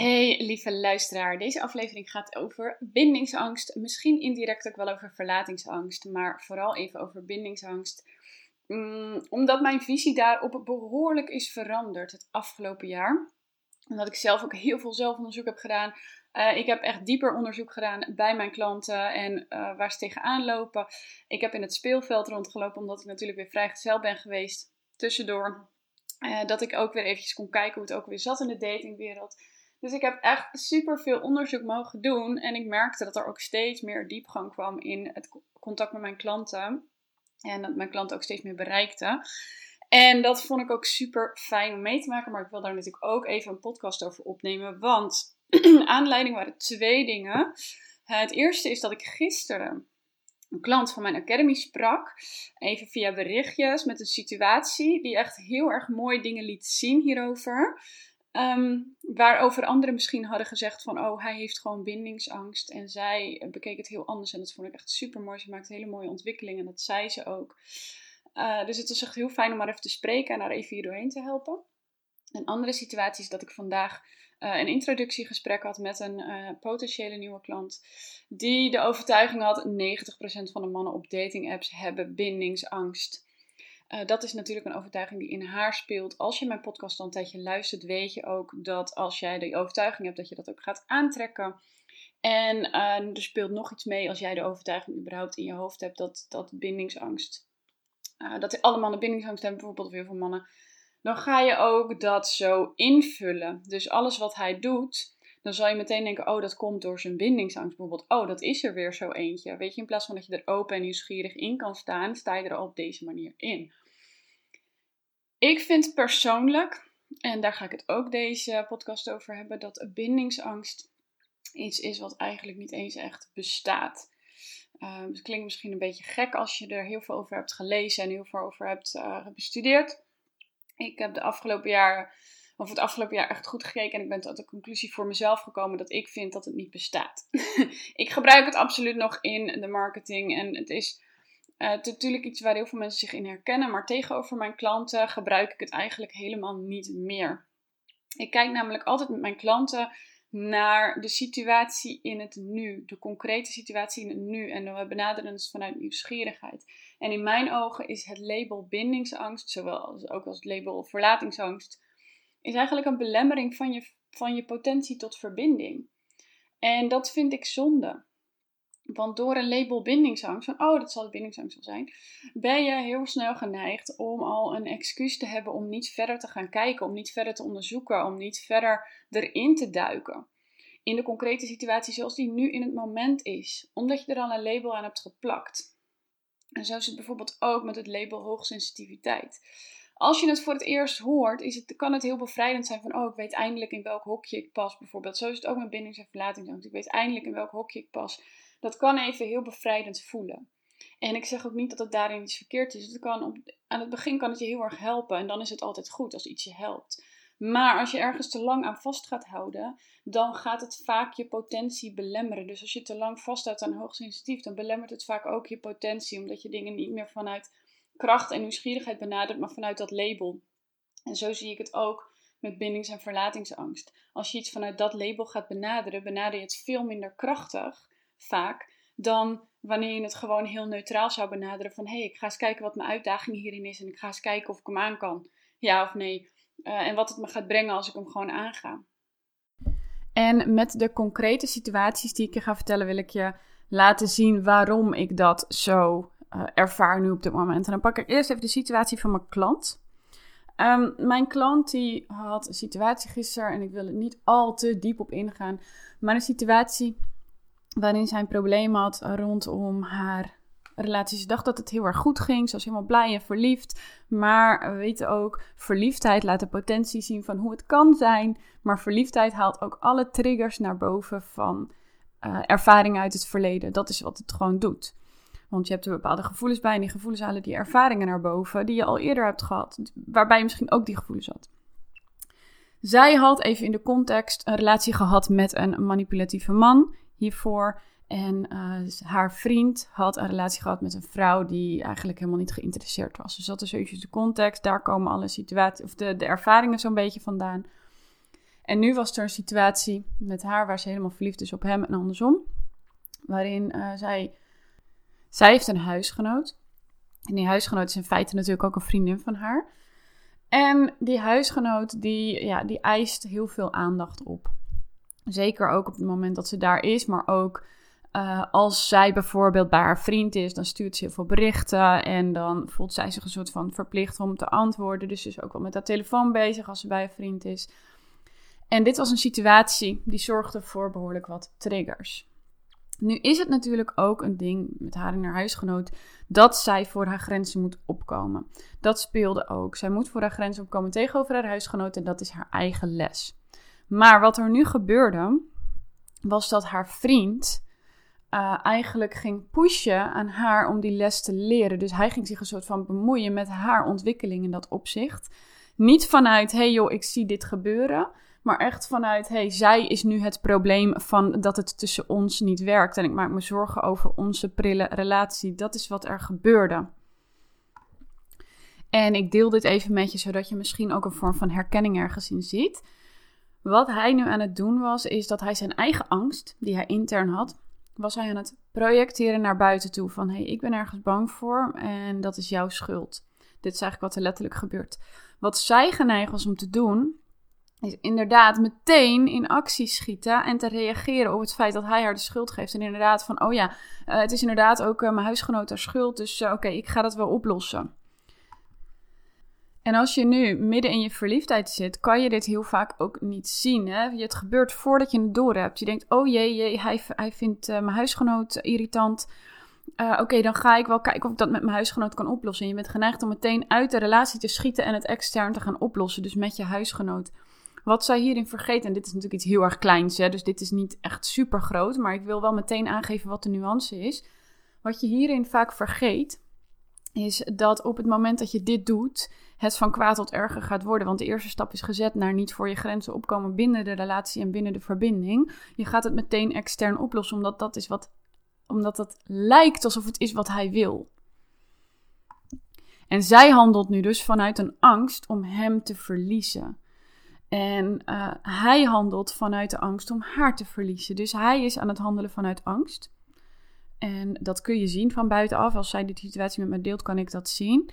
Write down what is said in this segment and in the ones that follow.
Hey lieve luisteraar, deze aflevering gaat over bindingsangst. Misschien indirect ook wel over verlatingsangst, maar vooral even over bindingsangst. Mm, omdat mijn visie daarop behoorlijk is veranderd het afgelopen jaar. Omdat ik zelf ook heel veel zelfonderzoek heb gedaan. Uh, ik heb echt dieper onderzoek gedaan bij mijn klanten en uh, waar ze tegenaan lopen. Ik heb in het speelveld rondgelopen omdat ik natuurlijk weer vrijgezel ben geweest tussendoor. Uh, dat ik ook weer eventjes kon kijken hoe het ook weer zat in de datingwereld. Dus ik heb echt super veel onderzoek mogen doen. En ik merkte dat er ook steeds meer diepgang kwam in het contact met mijn klanten. En dat mijn klanten ook steeds meer bereikten. En dat vond ik ook super fijn om mee te maken. Maar ik wil daar natuurlijk ook even een podcast over opnemen. Want aanleiding waren twee dingen. Het eerste is dat ik gisteren een klant van mijn academy sprak. Even via berichtjes met een situatie die echt heel erg mooie dingen liet zien hierover. Um, waarover anderen misschien hadden gezegd van, oh, hij heeft gewoon bindingsangst. En zij bekeek het heel anders en dat vond ik echt super mooi. Ze maakte hele mooie ontwikkelingen en dat zei ze ook. Uh, dus het was echt heel fijn om maar even te spreken en haar even hier doorheen te helpen. Een andere situatie is dat ik vandaag uh, een introductiegesprek had met een uh, potentiële nieuwe klant. Die de overtuiging had: 90% van de mannen op dating apps hebben bindingsangst. Uh, dat is natuurlijk een overtuiging die in haar speelt. Als je mijn podcast al een tijdje luistert, weet je ook dat als jij de overtuiging hebt, dat je dat ook gaat aantrekken. En uh, er speelt nog iets mee als jij de overtuiging überhaupt in je hoofd hebt dat, dat bindingsangst, uh, dat alle mannen bindingsangst hebben, bijvoorbeeld weer voor mannen. Dan ga je ook dat zo invullen. Dus alles wat hij doet, dan zal je meteen denken: oh, dat komt door zijn bindingsangst. Bijvoorbeeld, oh, dat is er weer zo eentje. Weet je, in plaats van dat je er open en nieuwsgierig in kan staan, sta je er al op deze manier in. Ik vind persoonlijk, en daar ga ik het ook deze podcast over hebben, dat bindingsangst iets is wat eigenlijk niet eens echt bestaat. Uh, het klinkt misschien een beetje gek als je er heel veel over hebt gelezen en heel veel over hebt uh, bestudeerd. Ik heb de afgelopen jaren, of het afgelopen jaar echt goed gekeken en ik ben tot de conclusie voor mezelf gekomen dat ik vind dat het niet bestaat. ik gebruik het absoluut nog in de marketing en het is uh, het is natuurlijk iets waar heel veel mensen zich in herkennen, maar tegenover mijn klanten gebruik ik het eigenlijk helemaal niet meer. Ik kijk namelijk altijd met mijn klanten naar de situatie in het nu, de concrete situatie in het nu. En we benaderen het vanuit nieuwsgierigheid. En in mijn ogen is het label bindingsangst, zowel als ook als het label verlatingsangst, is eigenlijk een belemmering van je, van je potentie tot verbinding. En dat vind ik zonde. Want door een label bindingsangst, van oh, dat zal de bindingsangst wel zijn, ben je heel snel geneigd om al een excuus te hebben om niet verder te gaan kijken, om niet verder te onderzoeken, om niet verder erin te duiken. In de concrete situatie zoals die nu in het moment is, omdat je er al een label aan hebt geplakt. En zo is het bijvoorbeeld ook met het label hoogsensitiviteit. Als je het voor het eerst hoort, is het, kan het heel bevrijdend zijn van, oh, ik weet eindelijk in welk hokje ik pas, bijvoorbeeld. Zo is het ook met bindings- en verlatingsangst. Ik weet eindelijk in welk hokje ik pas dat kan even heel bevrijdend voelen. En ik zeg ook niet dat het daarin iets verkeerd is. Het kan op, aan het begin kan het je heel erg helpen en dan is het altijd goed als iets je helpt. Maar als je ergens te lang aan vast gaat houden, dan gaat het vaak je potentie belemmeren. Dus als je te lang vasthoudt aan hoogsensitief, dan belemmert het vaak ook je potentie, omdat je dingen niet meer vanuit kracht en nieuwsgierigheid benadert, maar vanuit dat label. En zo zie ik het ook met bindings- en verlatingsangst. Als je iets vanuit dat label gaat benaderen, benader je het veel minder krachtig vaak, dan wanneer je het gewoon heel neutraal zou benaderen van hé, hey, ik ga eens kijken wat mijn uitdaging hierin is en ik ga eens kijken of ik hem aan kan. Ja of nee. Uh, en wat het me gaat brengen als ik hem gewoon aanga. En met de concrete situaties die ik je ga vertellen, wil ik je laten zien waarom ik dat zo uh, ervaar nu op dit moment. En dan pak ik eerst even de situatie van mijn klant. Um, mijn klant die had een situatie gisteren en ik wil er niet al te diep op ingaan, maar een situatie waarin zij een probleem had rondom haar relatie. Ze dacht dat het heel erg goed ging. Ze was helemaal blij en verliefd. Maar we weten ook, verliefdheid laat de potentie zien van hoe het kan zijn. Maar verliefdheid haalt ook alle triggers naar boven van uh, ervaringen uit het verleden. Dat is wat het gewoon doet. Want je hebt er bepaalde gevoelens bij en die gevoelens halen die ervaringen naar boven die je al eerder hebt gehad. Waarbij je misschien ook die gevoelens had. Zij had even in de context een relatie gehad met een manipulatieve man hiervoor. En uh, haar vriend had een relatie gehad met een vrouw die eigenlijk helemaal niet geïnteresseerd was. Dus dat is eventjes de context. Daar komen alle situaties of de, de ervaringen zo'n beetje vandaan. En nu was er een situatie met haar waar ze helemaal verliefd is op hem en andersom. Waarin uh, zij. Zij heeft een huisgenoot. En die huisgenoot is in feite natuurlijk ook een vriendin van haar. En die huisgenoot die, ja, die eist heel veel aandacht op. Zeker ook op het moment dat ze daar is, maar ook uh, als zij bijvoorbeeld bij haar vriend is, dan stuurt ze heel veel berichten en dan voelt zij zich een soort van verplicht om te antwoorden. Dus ze is ook wel met haar telefoon bezig als ze bij een vriend is. En dit was een situatie die zorgde voor behoorlijk wat triggers. Nu is het natuurlijk ook een ding met haar en haar huisgenoot dat zij voor haar grenzen moet opkomen. Dat speelde ook. Zij moet voor haar grenzen opkomen tegenover haar huisgenoot en dat is haar eigen les. Maar wat er nu gebeurde, was dat haar vriend uh, eigenlijk ging pushen aan haar om die les te leren. Dus hij ging zich een soort van bemoeien met haar ontwikkeling in dat opzicht. Niet vanuit, hey joh, ik zie dit gebeuren. Maar echt vanuit, hey, zij is nu het probleem van dat het tussen ons niet werkt. En ik maak me zorgen over onze prille relatie. Dat is wat er gebeurde. En ik deel dit even met je, zodat je misschien ook een vorm van herkenning ergens in ziet. Wat hij nu aan het doen was, is dat hij zijn eigen angst, die hij intern had, was hij aan het projecteren naar buiten toe. Van hé, hey, ik ben ergens bang voor en dat is jouw schuld. Dit is eigenlijk wat er letterlijk gebeurt. Wat zij geneigd was om te doen, is inderdaad meteen in actie schieten en te reageren op het feit dat hij haar de schuld geeft. En inderdaad van, oh ja, uh, het is inderdaad ook uh, mijn huisgenoot haar schuld, dus uh, oké, ik ga dat wel oplossen. En als je nu midden in je verliefdheid zit, kan je dit heel vaak ook niet zien. Hè? Het gebeurt voordat je het door hebt. Je denkt, oh jee, jee hij, hij vindt uh, mijn huisgenoot irritant. Uh, Oké, dan ga ik wel kijken of ik dat met mijn huisgenoot kan oplossen. En je bent geneigd om meteen uit de relatie te schieten en het extern te gaan oplossen. Dus met je huisgenoot. Wat zij hierin vergeet, en dit is natuurlijk iets heel erg kleins, hè, dus dit is niet echt super groot, maar ik wil wel meteen aangeven wat de nuance is. Wat je hierin vaak vergeet, is dat op het moment dat je dit doet, het van kwaad tot erger gaat worden. Want de eerste stap is gezet naar niet voor je grenzen opkomen binnen de relatie en binnen de verbinding. Je gaat het meteen extern oplossen, omdat dat is wat, omdat dat lijkt alsof het is wat hij wil. En zij handelt nu dus vanuit een angst om hem te verliezen. En uh, hij handelt vanuit de angst om haar te verliezen. Dus hij is aan het handelen vanuit angst. En dat kun je zien van buitenaf. Als zij die situatie met me deelt, kan ik dat zien.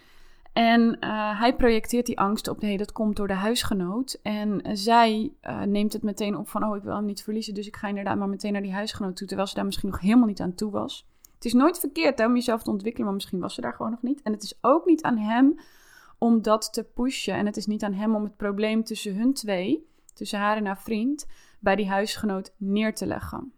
En uh, hij projecteert die angst op, nee, dat komt door de huisgenoot. En zij uh, neemt het meteen op van, oh, ik wil hem niet verliezen, dus ik ga inderdaad maar meteen naar die huisgenoot toe, terwijl ze daar misschien nog helemaal niet aan toe was. Het is nooit verkeerd om jezelf te ontwikkelen, maar misschien was ze daar gewoon nog niet. En het is ook niet aan hem om dat te pushen. En het is niet aan hem om het probleem tussen hun twee, tussen haar en haar vriend, bij die huisgenoot neer te leggen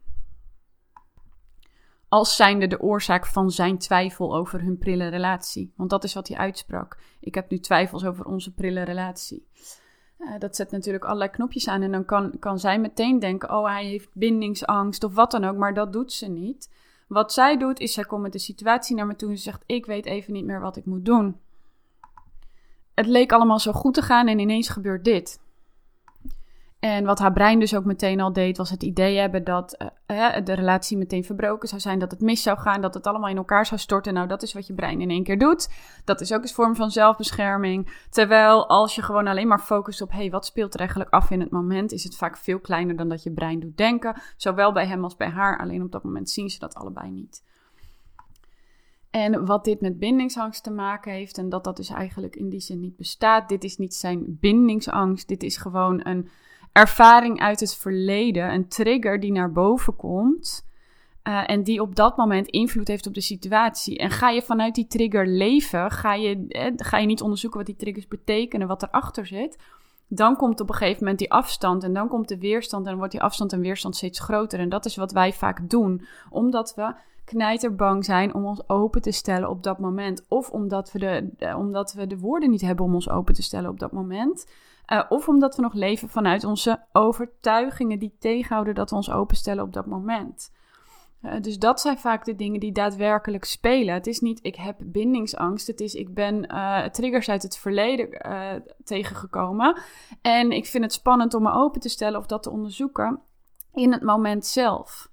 als zijnde de oorzaak van zijn twijfel over hun prille relatie. Want dat is wat hij uitsprak. Ik heb nu twijfels over onze prille relatie. Uh, dat zet natuurlijk allerlei knopjes aan en dan kan, kan zij meteen denken: oh, hij heeft bindingsangst of wat dan ook, maar dat doet ze niet. Wat zij doet, is zij komt met de situatie naar me toe en ze zegt: Ik weet even niet meer wat ik moet doen. Het leek allemaal zo goed te gaan en ineens gebeurt dit. En wat haar brein dus ook meteen al deed, was het idee hebben dat uh, de relatie meteen verbroken zou zijn, dat het mis zou gaan, dat het allemaal in elkaar zou storten. Nou, dat is wat je brein in één keer doet. Dat is ook een vorm van zelfbescherming. Terwijl als je gewoon alleen maar focust op, hé, hey, wat speelt er eigenlijk af in het moment, is het vaak veel kleiner dan dat je brein doet denken. Zowel bij hem als bij haar, alleen op dat moment zien ze dat allebei niet. En wat dit met bindingsangst te maken heeft, en dat dat dus eigenlijk in die zin niet bestaat. Dit is niet zijn bindingsangst, dit is gewoon een ervaring uit het verleden, een trigger die naar boven komt. Uh, en die op dat moment invloed heeft op de situatie. En ga je vanuit die trigger leven, ga je, eh, ga je niet onderzoeken wat die triggers betekenen, wat erachter zit. Dan komt op een gegeven moment die afstand en dan komt de weerstand en dan wordt die afstand en weerstand steeds groter. En dat is wat wij vaak doen, omdat we knijterbang zijn om ons open te stellen op dat moment. Of omdat we de, omdat we de woorden niet hebben om ons open te stellen op dat moment. Uh, of omdat we nog leven vanuit onze overtuigingen die tegenhouden dat we ons openstellen op dat moment. Uh, dus dat zijn vaak de dingen die daadwerkelijk spelen. Het is niet ik heb bindingsangst. Het is ik ben uh, triggers uit het verleden tegengekomen. En ik vind het spannend om me open te stellen of dat te onderzoeken in het moment zelf.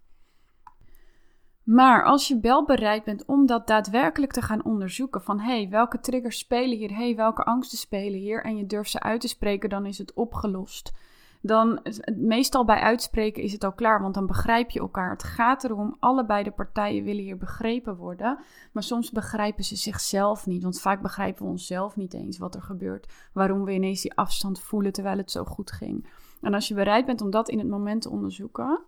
Maar als je wel bereid bent om dat daadwerkelijk te gaan onderzoeken, van hé, hey, welke triggers spelen hier, hé, hey, welke angsten spelen hier, en je durft ze uit te spreken, dan is het opgelost. dan meestal bij uitspreken is het al klaar, want dan begrijp je elkaar. Het gaat erom, allebei de partijen willen hier begrepen worden, maar soms begrijpen ze zichzelf niet, want vaak begrijpen we onszelf niet eens wat er gebeurt, waarom we ineens die afstand voelen terwijl het zo goed ging. En als je bereid bent om dat in het moment te onderzoeken,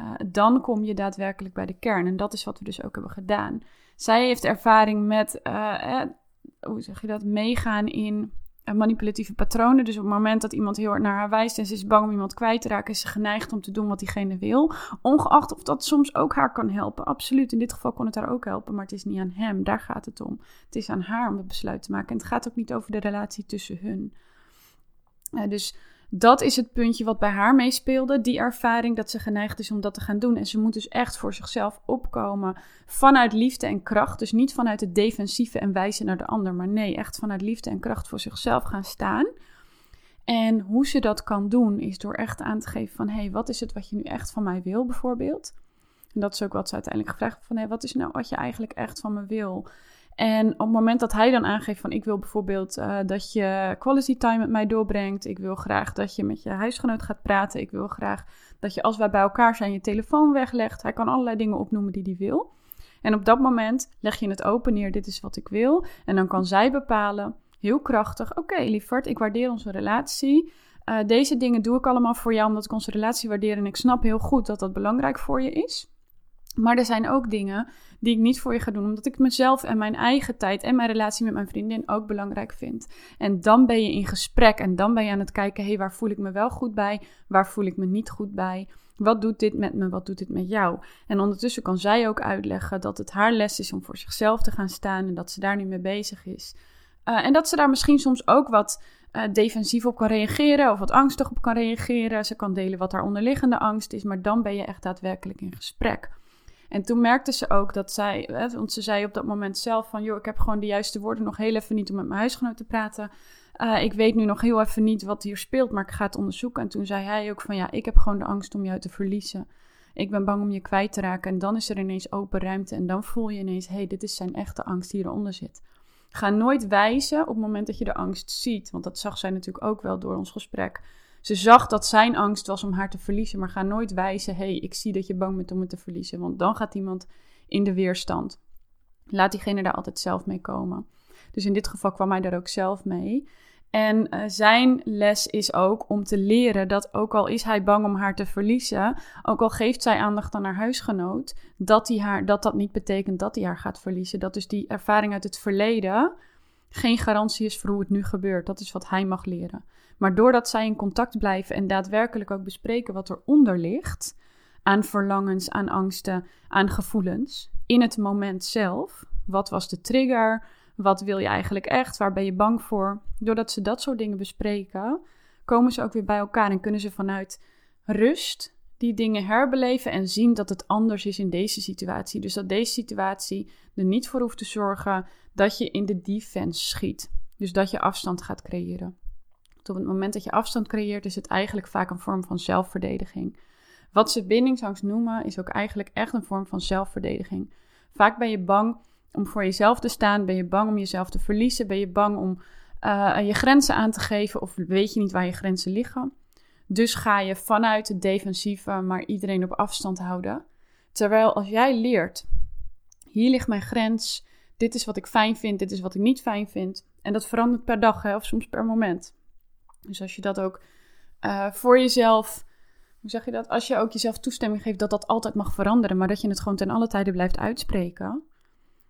uh, dan kom je daadwerkelijk bij de kern. En dat is wat we dus ook hebben gedaan. Zij heeft ervaring met, uh, eh, hoe zeg je dat, meegaan in eh, manipulatieve patronen. Dus op het moment dat iemand heel hard naar haar wijst en ze is bang om iemand kwijt te raken, is ze geneigd om te doen wat diegene wil. Ongeacht of dat soms ook haar kan helpen. Absoluut. In dit geval kon het haar ook helpen, maar het is niet aan hem. Daar gaat het om. Het is aan haar om het besluit te maken. En het gaat ook niet over de relatie tussen hun. Dus dat is het puntje wat bij haar meespeelde. Die ervaring dat ze geneigd is om dat te gaan doen. En ze moet dus echt voor zichzelf opkomen. Vanuit liefde en kracht. Dus niet vanuit het defensieve en wijzen naar de ander. Maar nee, echt vanuit liefde en kracht voor zichzelf gaan staan. En hoe ze dat kan doen, is door echt aan te geven van... hé, hey, wat is het wat je nu echt van mij wil, bijvoorbeeld? En dat is ook wat ze uiteindelijk gevraagd van... hé, hey, wat is nou wat je eigenlijk echt van me wil? En op het moment dat hij dan aangeeft van ik wil bijvoorbeeld uh, dat je quality time met mij doorbrengt. Ik wil graag dat je met je huisgenoot gaat praten. Ik wil graag dat je als wij bij elkaar zijn je telefoon weglegt. Hij kan allerlei dingen opnoemen die hij wil. En op dat moment leg je het open neer, dit is wat ik wil. En dan kan zij bepalen, heel krachtig, oké okay, ik waardeer onze relatie. Uh, deze dingen doe ik allemaal voor jou omdat ik onze relatie waardeer. En ik snap heel goed dat dat belangrijk voor je is. Maar er zijn ook dingen die ik niet voor je ga doen, omdat ik mezelf en mijn eigen tijd en mijn relatie met mijn vriendin ook belangrijk vind. En dan ben je in gesprek en dan ben je aan het kijken, hé, hey, waar voel ik me wel goed bij, waar voel ik me niet goed bij? Wat doet dit met me, wat doet dit met jou? En ondertussen kan zij ook uitleggen dat het haar les is om voor zichzelf te gaan staan en dat ze daar nu mee bezig is. Uh, en dat ze daar misschien soms ook wat uh, defensief op kan reageren of wat angstig op kan reageren. Ze kan delen wat haar onderliggende angst is, maar dan ben je echt daadwerkelijk in gesprek. En toen merkte ze ook dat zij, want ze zei op dat moment zelf van, joh, ik heb gewoon de juiste woorden nog heel even niet om met mijn huisgenoot te praten. Uh, ik weet nu nog heel even niet wat hier speelt, maar ik ga het onderzoeken. En toen zei hij ook van, ja, ik heb gewoon de angst om jou te verliezen. Ik ben bang om je kwijt te raken. En dan is er ineens open ruimte en dan voel je ineens, hé, hey, dit is zijn echte angst die eronder zit. Ga nooit wijzen op het moment dat je de angst ziet, want dat zag zij natuurlijk ook wel door ons gesprek. Ze zag dat zijn angst was om haar te verliezen, maar ga nooit wijzen: hey, ik zie dat je bang bent om me te verliezen, want dan gaat iemand in de weerstand. Laat diegene daar altijd zelf mee komen. Dus in dit geval kwam hij daar ook zelf mee. En uh, zijn les is ook om te leren dat ook al is hij bang om haar te verliezen, ook al geeft zij aandacht aan haar huisgenoot, dat, hij haar, dat dat niet betekent dat hij haar gaat verliezen. Dat dus die ervaring uit het verleden geen garantie is voor hoe het nu gebeurt. Dat is wat hij mag leren. Maar doordat zij in contact blijven en daadwerkelijk ook bespreken wat eronder ligt, aan verlangens, aan angsten, aan gevoelens, in het moment zelf. Wat was de trigger? Wat wil je eigenlijk echt? Waar ben je bang voor? Doordat ze dat soort dingen bespreken, komen ze ook weer bij elkaar en kunnen ze vanuit rust die dingen herbeleven en zien dat het anders is in deze situatie. Dus dat deze situatie er niet voor hoeft te zorgen dat je in de defense schiet. Dus dat je afstand gaat creëren. Op het moment dat je afstand creëert, is het eigenlijk vaak een vorm van zelfverdediging. Wat ze bindingsangst noemen, is ook eigenlijk echt een vorm van zelfverdediging. Vaak ben je bang om voor jezelf te staan, ben je bang om jezelf te verliezen, ben je bang om uh, je grenzen aan te geven of weet je niet waar je grenzen liggen. Dus ga je vanuit het defensieve maar iedereen op afstand houden. Terwijl als jij leert, hier ligt mijn grens, dit is wat ik fijn vind, dit is wat ik niet fijn vind. En dat verandert per dag hè, of soms per moment. Dus als je dat ook uh, voor jezelf, hoe zeg je dat? Als je ook jezelf toestemming geeft dat dat altijd mag veranderen, maar dat je het gewoon ten alle tijde blijft uitspreken,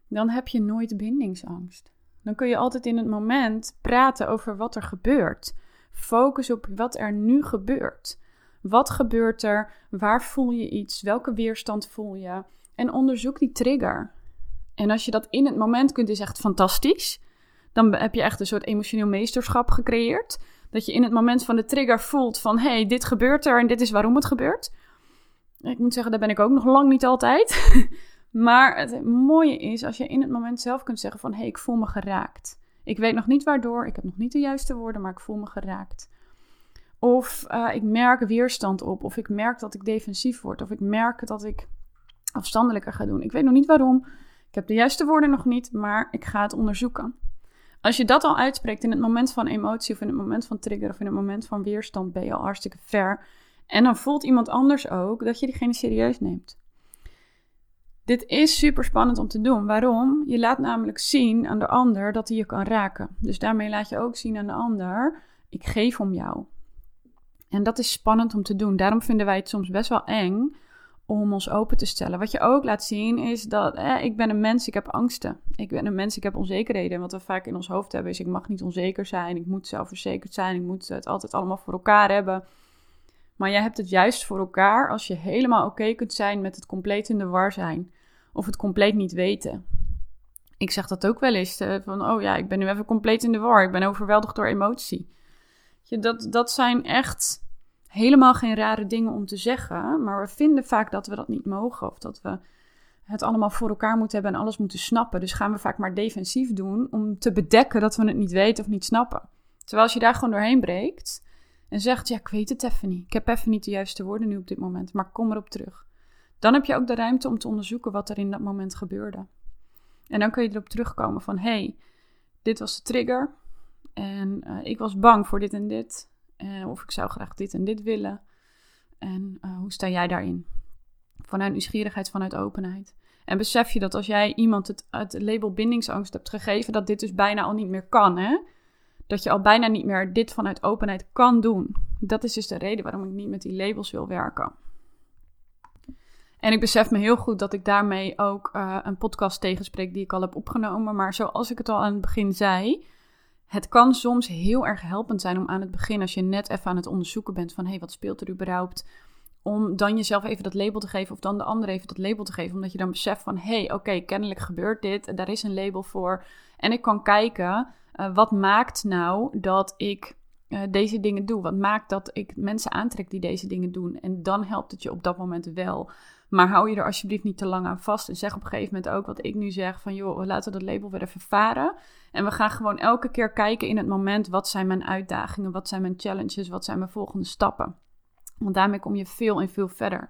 dan heb je nooit bindingsangst. Dan kun je altijd in het moment praten over wat er gebeurt. Focus op wat er nu gebeurt. Wat gebeurt er? Waar voel je iets? Welke weerstand voel je? En onderzoek die trigger. En als je dat in het moment kunt, is echt fantastisch. Dan heb je echt een soort emotioneel meesterschap gecreëerd. Dat je in het moment van de trigger voelt van... hé, hey, dit gebeurt er en dit is waarom het gebeurt. Ik moet zeggen, daar ben ik ook nog lang niet altijd. maar het mooie is als je in het moment zelf kunt zeggen van... hé, hey, ik voel me geraakt. Ik weet nog niet waardoor, ik heb nog niet de juiste woorden, maar ik voel me geraakt. Of uh, ik merk weerstand op, of ik merk dat ik defensief word, of ik merk dat ik afstandelijker ga doen. Ik weet nog niet waarom, ik heb de juiste woorden nog niet, maar ik ga het onderzoeken. Als je dat al uitspreekt in het moment van emotie of in het moment van trigger of in het moment van weerstand, ben je al hartstikke ver. En dan voelt iemand anders ook dat je diegene serieus neemt. Dit is super spannend om te doen. Waarom? Je laat namelijk zien aan de ander dat hij je kan raken. Dus daarmee laat je ook zien aan de ander: ik geef om jou. En dat is spannend om te doen. Daarom vinden wij het soms best wel eng om ons open te stellen. Wat je ook laat zien is dat eh, ik ben een mens, ik heb angsten. Ik ben een mens, ik heb onzekerheden. En wat we vaak in ons hoofd hebben is ik mag niet onzeker zijn, ik moet zelfverzekerd zijn, ik moet het altijd allemaal voor elkaar hebben. Maar jij hebt het juist voor elkaar als je helemaal oké kunt zijn met het compleet in de war zijn. Of het compleet niet weten. Ik zeg dat ook wel eens. Eh, van, oh ja, ik ben nu even compleet in de war. Ik ben overweldigd door emotie. Dat, dat zijn echt helemaal geen rare dingen om te zeggen. Maar we vinden vaak dat we dat niet mogen. Of dat we het allemaal voor elkaar moeten hebben en alles moeten snappen. Dus gaan we vaak maar defensief doen om te bedekken dat we het niet weten of niet snappen. Terwijl als je daar gewoon doorheen breekt en zegt: Ja, ik weet het even. Ik heb even niet de juiste woorden nu op dit moment, maar kom erop terug. Dan heb je ook de ruimte om te onderzoeken wat er in dat moment gebeurde. En dan kun je erop terugkomen van: hey, dit was de trigger. En uh, ik was bang voor dit en dit. Uh, of ik zou graag dit en dit willen. En uh, hoe sta jij daarin? Vanuit nieuwsgierigheid, vanuit openheid. En besef je dat als jij iemand het, het label bindingsangst hebt gegeven, dat dit dus bijna al niet meer kan, hè? Dat je al bijna niet meer dit vanuit openheid kan doen. Dat is dus de reden waarom ik niet met die labels wil werken. En ik besef me heel goed dat ik daarmee ook uh, een podcast tegenspreek die ik al heb opgenomen. Maar zoals ik het al aan het begin zei, het kan soms heel erg helpend zijn om aan het begin, als je net even aan het onderzoeken bent van hé, hey, wat speelt er überhaupt? Om dan jezelf even dat label te geven of dan de ander even dat label te geven. Omdat je dan beseft van hé, hey, oké, kennelijk gebeurt dit. Daar is een label voor. En ik kan kijken, uh, wat maakt nou dat ik uh, deze dingen doe? Wat maakt dat ik mensen aantrek die deze dingen doen? En dan helpt het je op dat moment wel. Maar hou je er alsjeblieft niet te lang aan vast. En zeg op een gegeven moment ook wat ik nu zeg: van joh, laten we dat label weer even varen. En we gaan gewoon elke keer kijken in het moment: wat zijn mijn uitdagingen? Wat zijn mijn challenges? Wat zijn mijn volgende stappen? Want daarmee kom je veel en veel verder.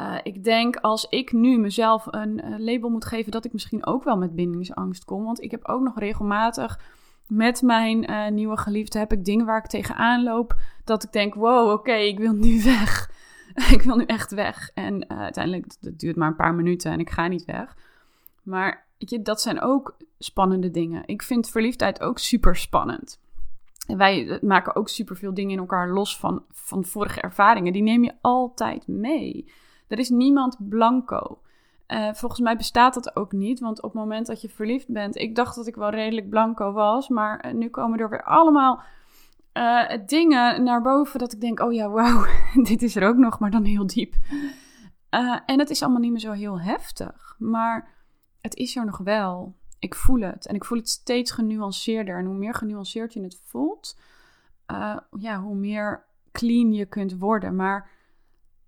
Uh, ik denk als ik nu mezelf een uh, label moet geven, dat ik misschien ook wel met bindingsangst kom. Want ik heb ook nog regelmatig met mijn uh, nieuwe geliefde heb ik dingen waar ik tegenaan loop. Dat ik denk: wow, oké, ik wil nu weg. ik wil nu echt weg. En uh, uiteindelijk, dat duurt maar een paar minuten en ik ga niet weg. Maar dat zijn ook spannende dingen. Ik vind verliefdheid ook super spannend. En wij eh, maken ook super veel dingen in elkaar los van, van vorige ervaringen. Die neem je altijd mee. Er is niemand blanco. Uh, volgens mij bestaat dat ook niet, want op het moment dat je verliefd bent, ik dacht dat ik wel redelijk blanco was, maar nu komen er weer allemaal uh, dingen naar boven dat ik denk, oh ja, wauw, dit is er ook nog, maar dan heel diep. Uh, en het is allemaal niet meer zo heel heftig, maar het is er nog wel. Ik voel het en ik voel het steeds genuanceerder. En hoe meer genuanceerd je het voelt, uh, ja, hoe meer clean je kunt worden. Maar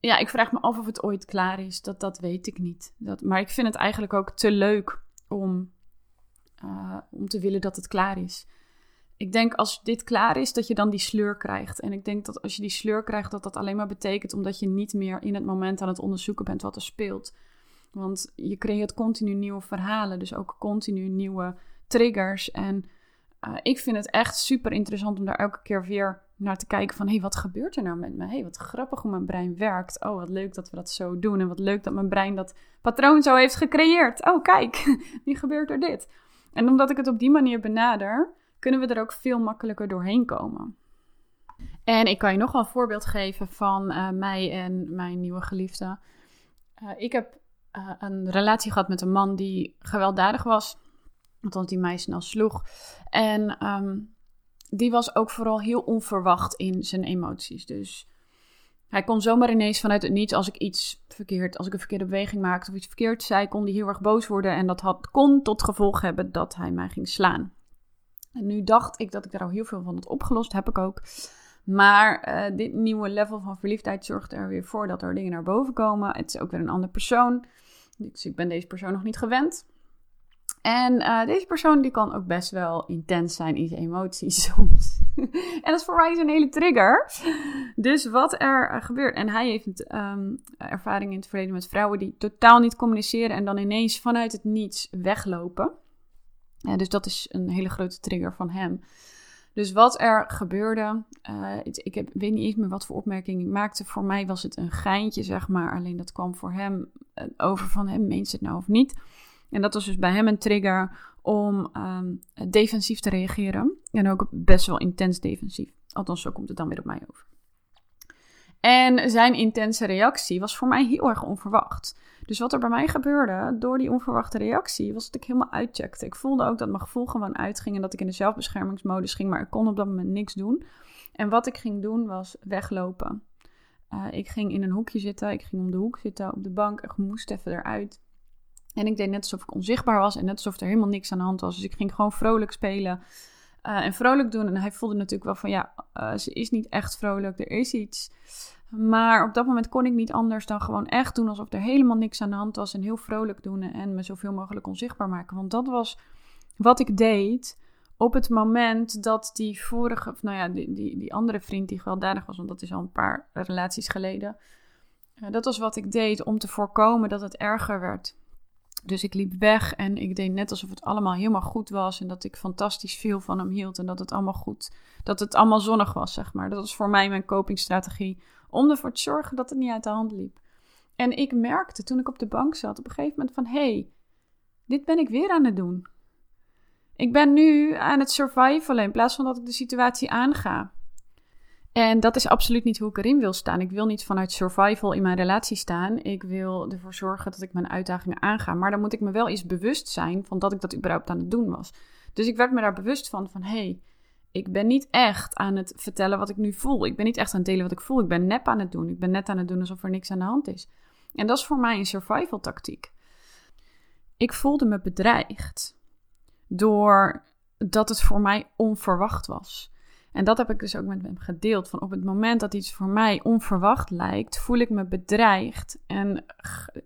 ja, ik vraag me af of het ooit klaar is. Dat, dat weet ik niet. Dat, maar ik vind het eigenlijk ook te leuk om, om te willen dat het klaar is ik denk als dit klaar is, dat je dan die sleur krijgt. En ik denk dat als je die sleur krijgt, dat dat alleen maar betekent omdat je niet meer in het moment aan het onderzoeken bent wat er speelt. Want je creëert continu nieuwe verhalen, dus ook continu nieuwe triggers. En uh, ik vind het echt super interessant om daar elke keer weer naar te kijken van... hé, hey, wat gebeurt er nou met me? Hé, hey, wat grappig hoe mijn brein werkt. Oh, wat leuk dat we dat zo doen. En wat leuk dat mijn brein dat patroon zo heeft gecreëerd. Oh, kijk, nu gebeurt er dit. En omdat ik het op die manier benader kunnen we er ook veel makkelijker doorheen komen. En ik kan je nog een voorbeeld geven van uh, mij en mijn nieuwe geliefde. Uh, ik heb uh, een relatie gehad met een man die gewelddadig was. Althans, die mij snel sloeg. En um, die was ook vooral heel onverwacht in zijn emoties. Dus hij kon zomaar ineens vanuit het niets, als ik iets verkeerd, als ik een verkeerde beweging maakte of iets verkeerd zei, kon hij heel erg boos worden. En dat had, kon tot gevolg hebben dat hij mij ging slaan. En nu dacht ik dat ik daar al heel veel van had opgelost. Heb ik ook. Maar uh, dit nieuwe level van verliefdheid zorgt er weer voor dat er dingen naar boven komen. Het is ook weer een andere persoon. Dus ik ben deze persoon nog niet gewend. En uh, deze persoon die kan ook best wel intens zijn in zijn emoties soms. en dat is voor mij een hele trigger. Dus wat er uh, gebeurt. En hij heeft um, ervaring in het verleden met vrouwen die totaal niet communiceren en dan ineens vanuit het niets weglopen. Dus dat is een hele grote trigger van hem. Dus wat er gebeurde, uh, ik heb, weet niet eens meer wat voor opmerking ik maakte. Voor mij was het een geintje, zeg maar. Alleen dat kwam voor hem uh, over van hem, meent het nou of niet? En dat was dus bij hem een trigger om um, defensief te reageren. En ook best wel intens defensief. Althans, zo komt het dan weer op mij over. En zijn intense reactie was voor mij heel erg onverwacht. Dus wat er bij mij gebeurde door die onverwachte reactie, was dat ik helemaal uitcheckte. Ik voelde ook dat mijn gevoel gewoon uitging en dat ik in de zelfbeschermingsmodus ging, maar ik kon op dat moment niks doen. En wat ik ging doen was weglopen. Uh, ik ging in een hoekje zitten, ik ging om de hoek zitten op de bank, ik moest even eruit. En ik deed net alsof ik onzichtbaar was en net alsof er helemaal niks aan de hand was. Dus ik ging gewoon vrolijk spelen uh, en vrolijk doen. En hij voelde natuurlijk wel van ja, uh, ze is niet echt vrolijk, er is iets. Maar op dat moment kon ik niet anders dan gewoon echt doen alsof er helemaal niks aan de hand was. En heel vrolijk doen en me zoveel mogelijk onzichtbaar maken. Want dat was wat ik deed op het moment dat die vorige, nou ja, die, die, die andere vriend die gewelddadig was, want dat is al een paar relaties geleden. Uh, dat was wat ik deed om te voorkomen dat het erger werd. Dus ik liep weg en ik deed net alsof het allemaal helemaal goed was. En dat ik fantastisch veel van hem hield. En dat het allemaal goed, dat het allemaal zonnig was, zeg maar. Dat was voor mij mijn copingstrategie. Om ervoor te zorgen dat het niet uit de hand liep. En ik merkte toen ik op de bank zat op een gegeven moment van... Hé, hey, dit ben ik weer aan het doen. Ik ben nu aan het survivalen in plaats van dat ik de situatie aanga. En dat is absoluut niet hoe ik erin wil staan. Ik wil niet vanuit survival in mijn relatie staan. Ik wil ervoor zorgen dat ik mijn uitdagingen aanga. Maar dan moet ik me wel eens bewust zijn van dat ik dat überhaupt aan het doen was. Dus ik werd me daar bewust van van hé, hey, ik ben niet echt aan het vertellen wat ik nu voel. Ik ben niet echt aan het delen wat ik voel. Ik ben nep aan het doen. Ik ben net aan het doen alsof er niks aan de hand is. En dat is voor mij een survival tactiek. Ik voelde me bedreigd doordat het voor mij onverwacht was. En dat heb ik dus ook met hem gedeeld. Van op het moment dat iets voor mij onverwacht lijkt, voel ik me bedreigd en,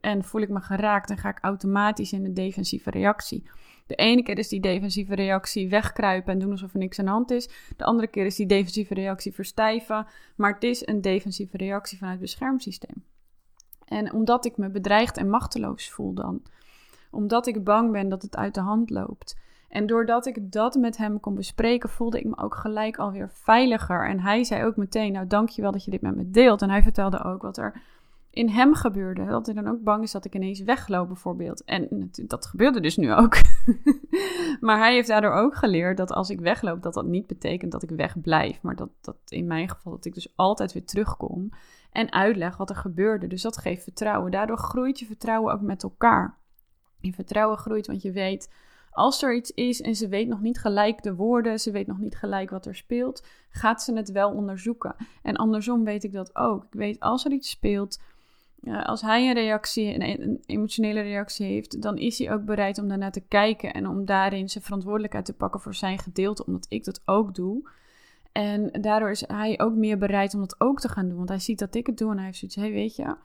en voel ik me geraakt en ga ik automatisch in de defensieve reactie. De ene keer is die defensieve reactie wegkruipen en doen alsof er niks aan de hand is. De andere keer is die defensieve reactie verstijven. Maar het is een defensieve reactie vanuit het beschermsysteem. En omdat ik me bedreigd en machteloos voel dan, omdat ik bang ben dat het uit de hand loopt, en doordat ik dat met hem kon bespreken, voelde ik me ook gelijk alweer veiliger. En hij zei ook meteen: Nou, dankjewel dat je dit met me deelt. En hij vertelde ook wat er in hem gebeurde. Dat hij dan ook bang is dat ik ineens wegloop, bijvoorbeeld. En dat gebeurde dus nu ook. maar hij heeft daardoor ook geleerd dat als ik wegloop, dat dat niet betekent dat ik wegblijf. Maar dat, dat in mijn geval dat ik dus altijd weer terugkom en uitleg wat er gebeurde. Dus dat geeft vertrouwen. Daardoor groeit je vertrouwen ook met elkaar. Je vertrouwen groeit, want je weet als er iets is en ze weet nog niet gelijk de woorden, ze weet nog niet gelijk wat er speelt, gaat ze het wel onderzoeken. En andersom weet ik dat ook. Ik weet als er iets speelt, uh, als hij een reactie, een, een, emotionele reactie heeft, dan is hij ook bereid om daarnaar te kijken en om daarin zijn verantwoordelijkheid te pakken voor zijn gedeelte, omdat ik dat ook doe. En daardoor is hij ook meer bereid om dat ook te gaan doen, want hij ziet dat ik het doe en hij heeft zoiets, hey, weet je,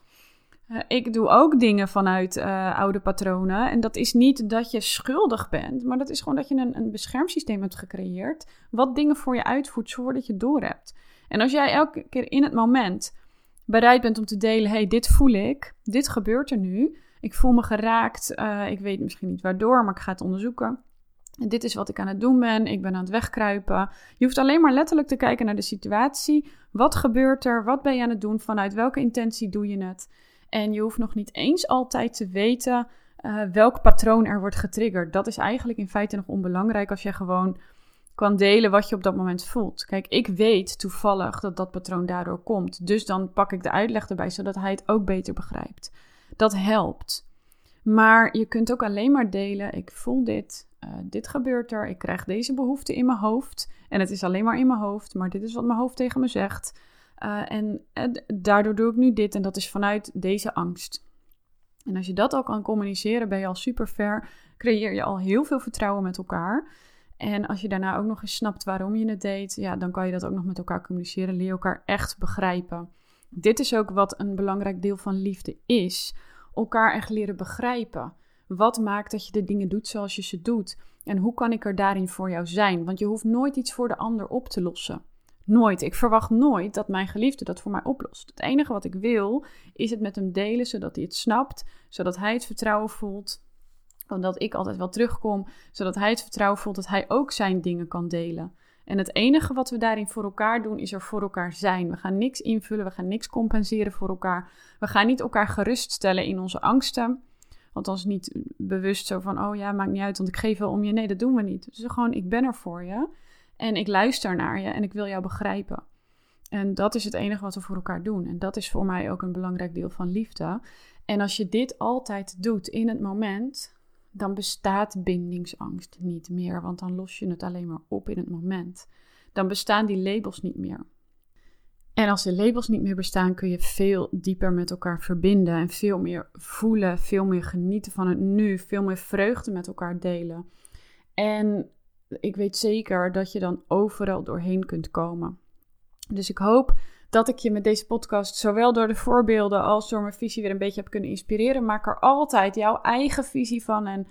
ik doe ook dingen vanuit uh, oude patronen. En dat is niet dat je schuldig bent, maar dat is gewoon dat je een, een beschermsysteem hebt gecreëerd. Wat dingen voor je uitvoert voordat je door hebt. En als jij elke keer in het moment bereid bent om te delen: hey, dit voel ik, dit gebeurt er nu. Ik voel me geraakt. Uh, ik weet misschien niet waardoor, maar ik ga het onderzoeken. En dit is wat ik aan het doen ben. Ik ben aan het wegkruipen. Je hoeft alleen maar letterlijk te kijken naar de situatie. Wat gebeurt er? Wat ben je aan het doen? Vanuit welke intentie doe je het? En je hoeft nog niet eens altijd te weten uh, welk patroon er wordt getriggerd. Dat is eigenlijk in feite nog onbelangrijk als je gewoon kan delen wat je op dat moment voelt. Kijk, ik weet toevallig dat dat patroon daardoor komt. Dus dan pak ik de uitleg erbij, zodat hij het ook beter begrijpt. Dat helpt. Maar je kunt ook alleen maar delen: ik voel dit, uh, dit gebeurt er, ik krijg deze behoefte in mijn hoofd. En het is alleen maar in mijn hoofd, maar dit is wat mijn hoofd tegen me zegt. Uh, en uh, daardoor doe ik nu dit en dat is vanuit deze angst. En als je dat al kan communiceren, ben je al super ver. Creëer je al heel veel vertrouwen met elkaar. En als je daarna ook nog eens snapt waarom je het deed, ja, dan kan je dat ook nog met elkaar communiceren. Leer elkaar echt begrijpen. Dit is ook wat een belangrijk deel van liefde is. Elkaar echt leren begrijpen. Wat maakt dat je de dingen doet zoals je ze doet? En hoe kan ik er daarin voor jou zijn? Want je hoeft nooit iets voor de ander op te lossen. Nooit. Ik verwacht nooit dat mijn geliefde dat voor mij oplost. Het enige wat ik wil is het met hem delen, zodat hij het snapt, zodat hij het vertrouwen voelt Omdat ik altijd wel terugkom, zodat hij het vertrouwen voelt dat hij ook zijn dingen kan delen. En het enige wat we daarin voor elkaar doen, is er voor elkaar zijn. We gaan niks invullen, we gaan niks compenseren voor elkaar. We gaan niet elkaar geruststellen in onze angsten. Althans niet bewust zo van, oh ja, maakt niet uit, want ik geef wel om je. Nee, dat doen we niet. Dus gewoon, ik ben er voor je. En ik luister naar je en ik wil jou begrijpen. En dat is het enige wat we voor elkaar doen. En dat is voor mij ook een belangrijk deel van liefde. En als je dit altijd doet in het moment, dan bestaat bindingsangst niet meer. Want dan los je het alleen maar op in het moment. Dan bestaan die labels niet meer. En als de labels niet meer bestaan, kun je veel dieper met elkaar verbinden en veel meer voelen, veel meer genieten van het nu, veel meer vreugde met elkaar delen. En ik weet zeker dat je dan overal doorheen kunt komen. Dus ik hoop dat ik je met deze podcast, zowel door de voorbeelden als door mijn visie, weer een beetje heb kunnen inspireren. Maak er altijd jouw eigen visie van en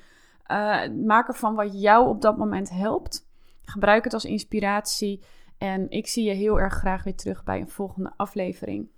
uh, maak ervan wat jou op dat moment helpt. Gebruik het als inspiratie. En ik zie je heel erg graag weer terug bij een volgende aflevering.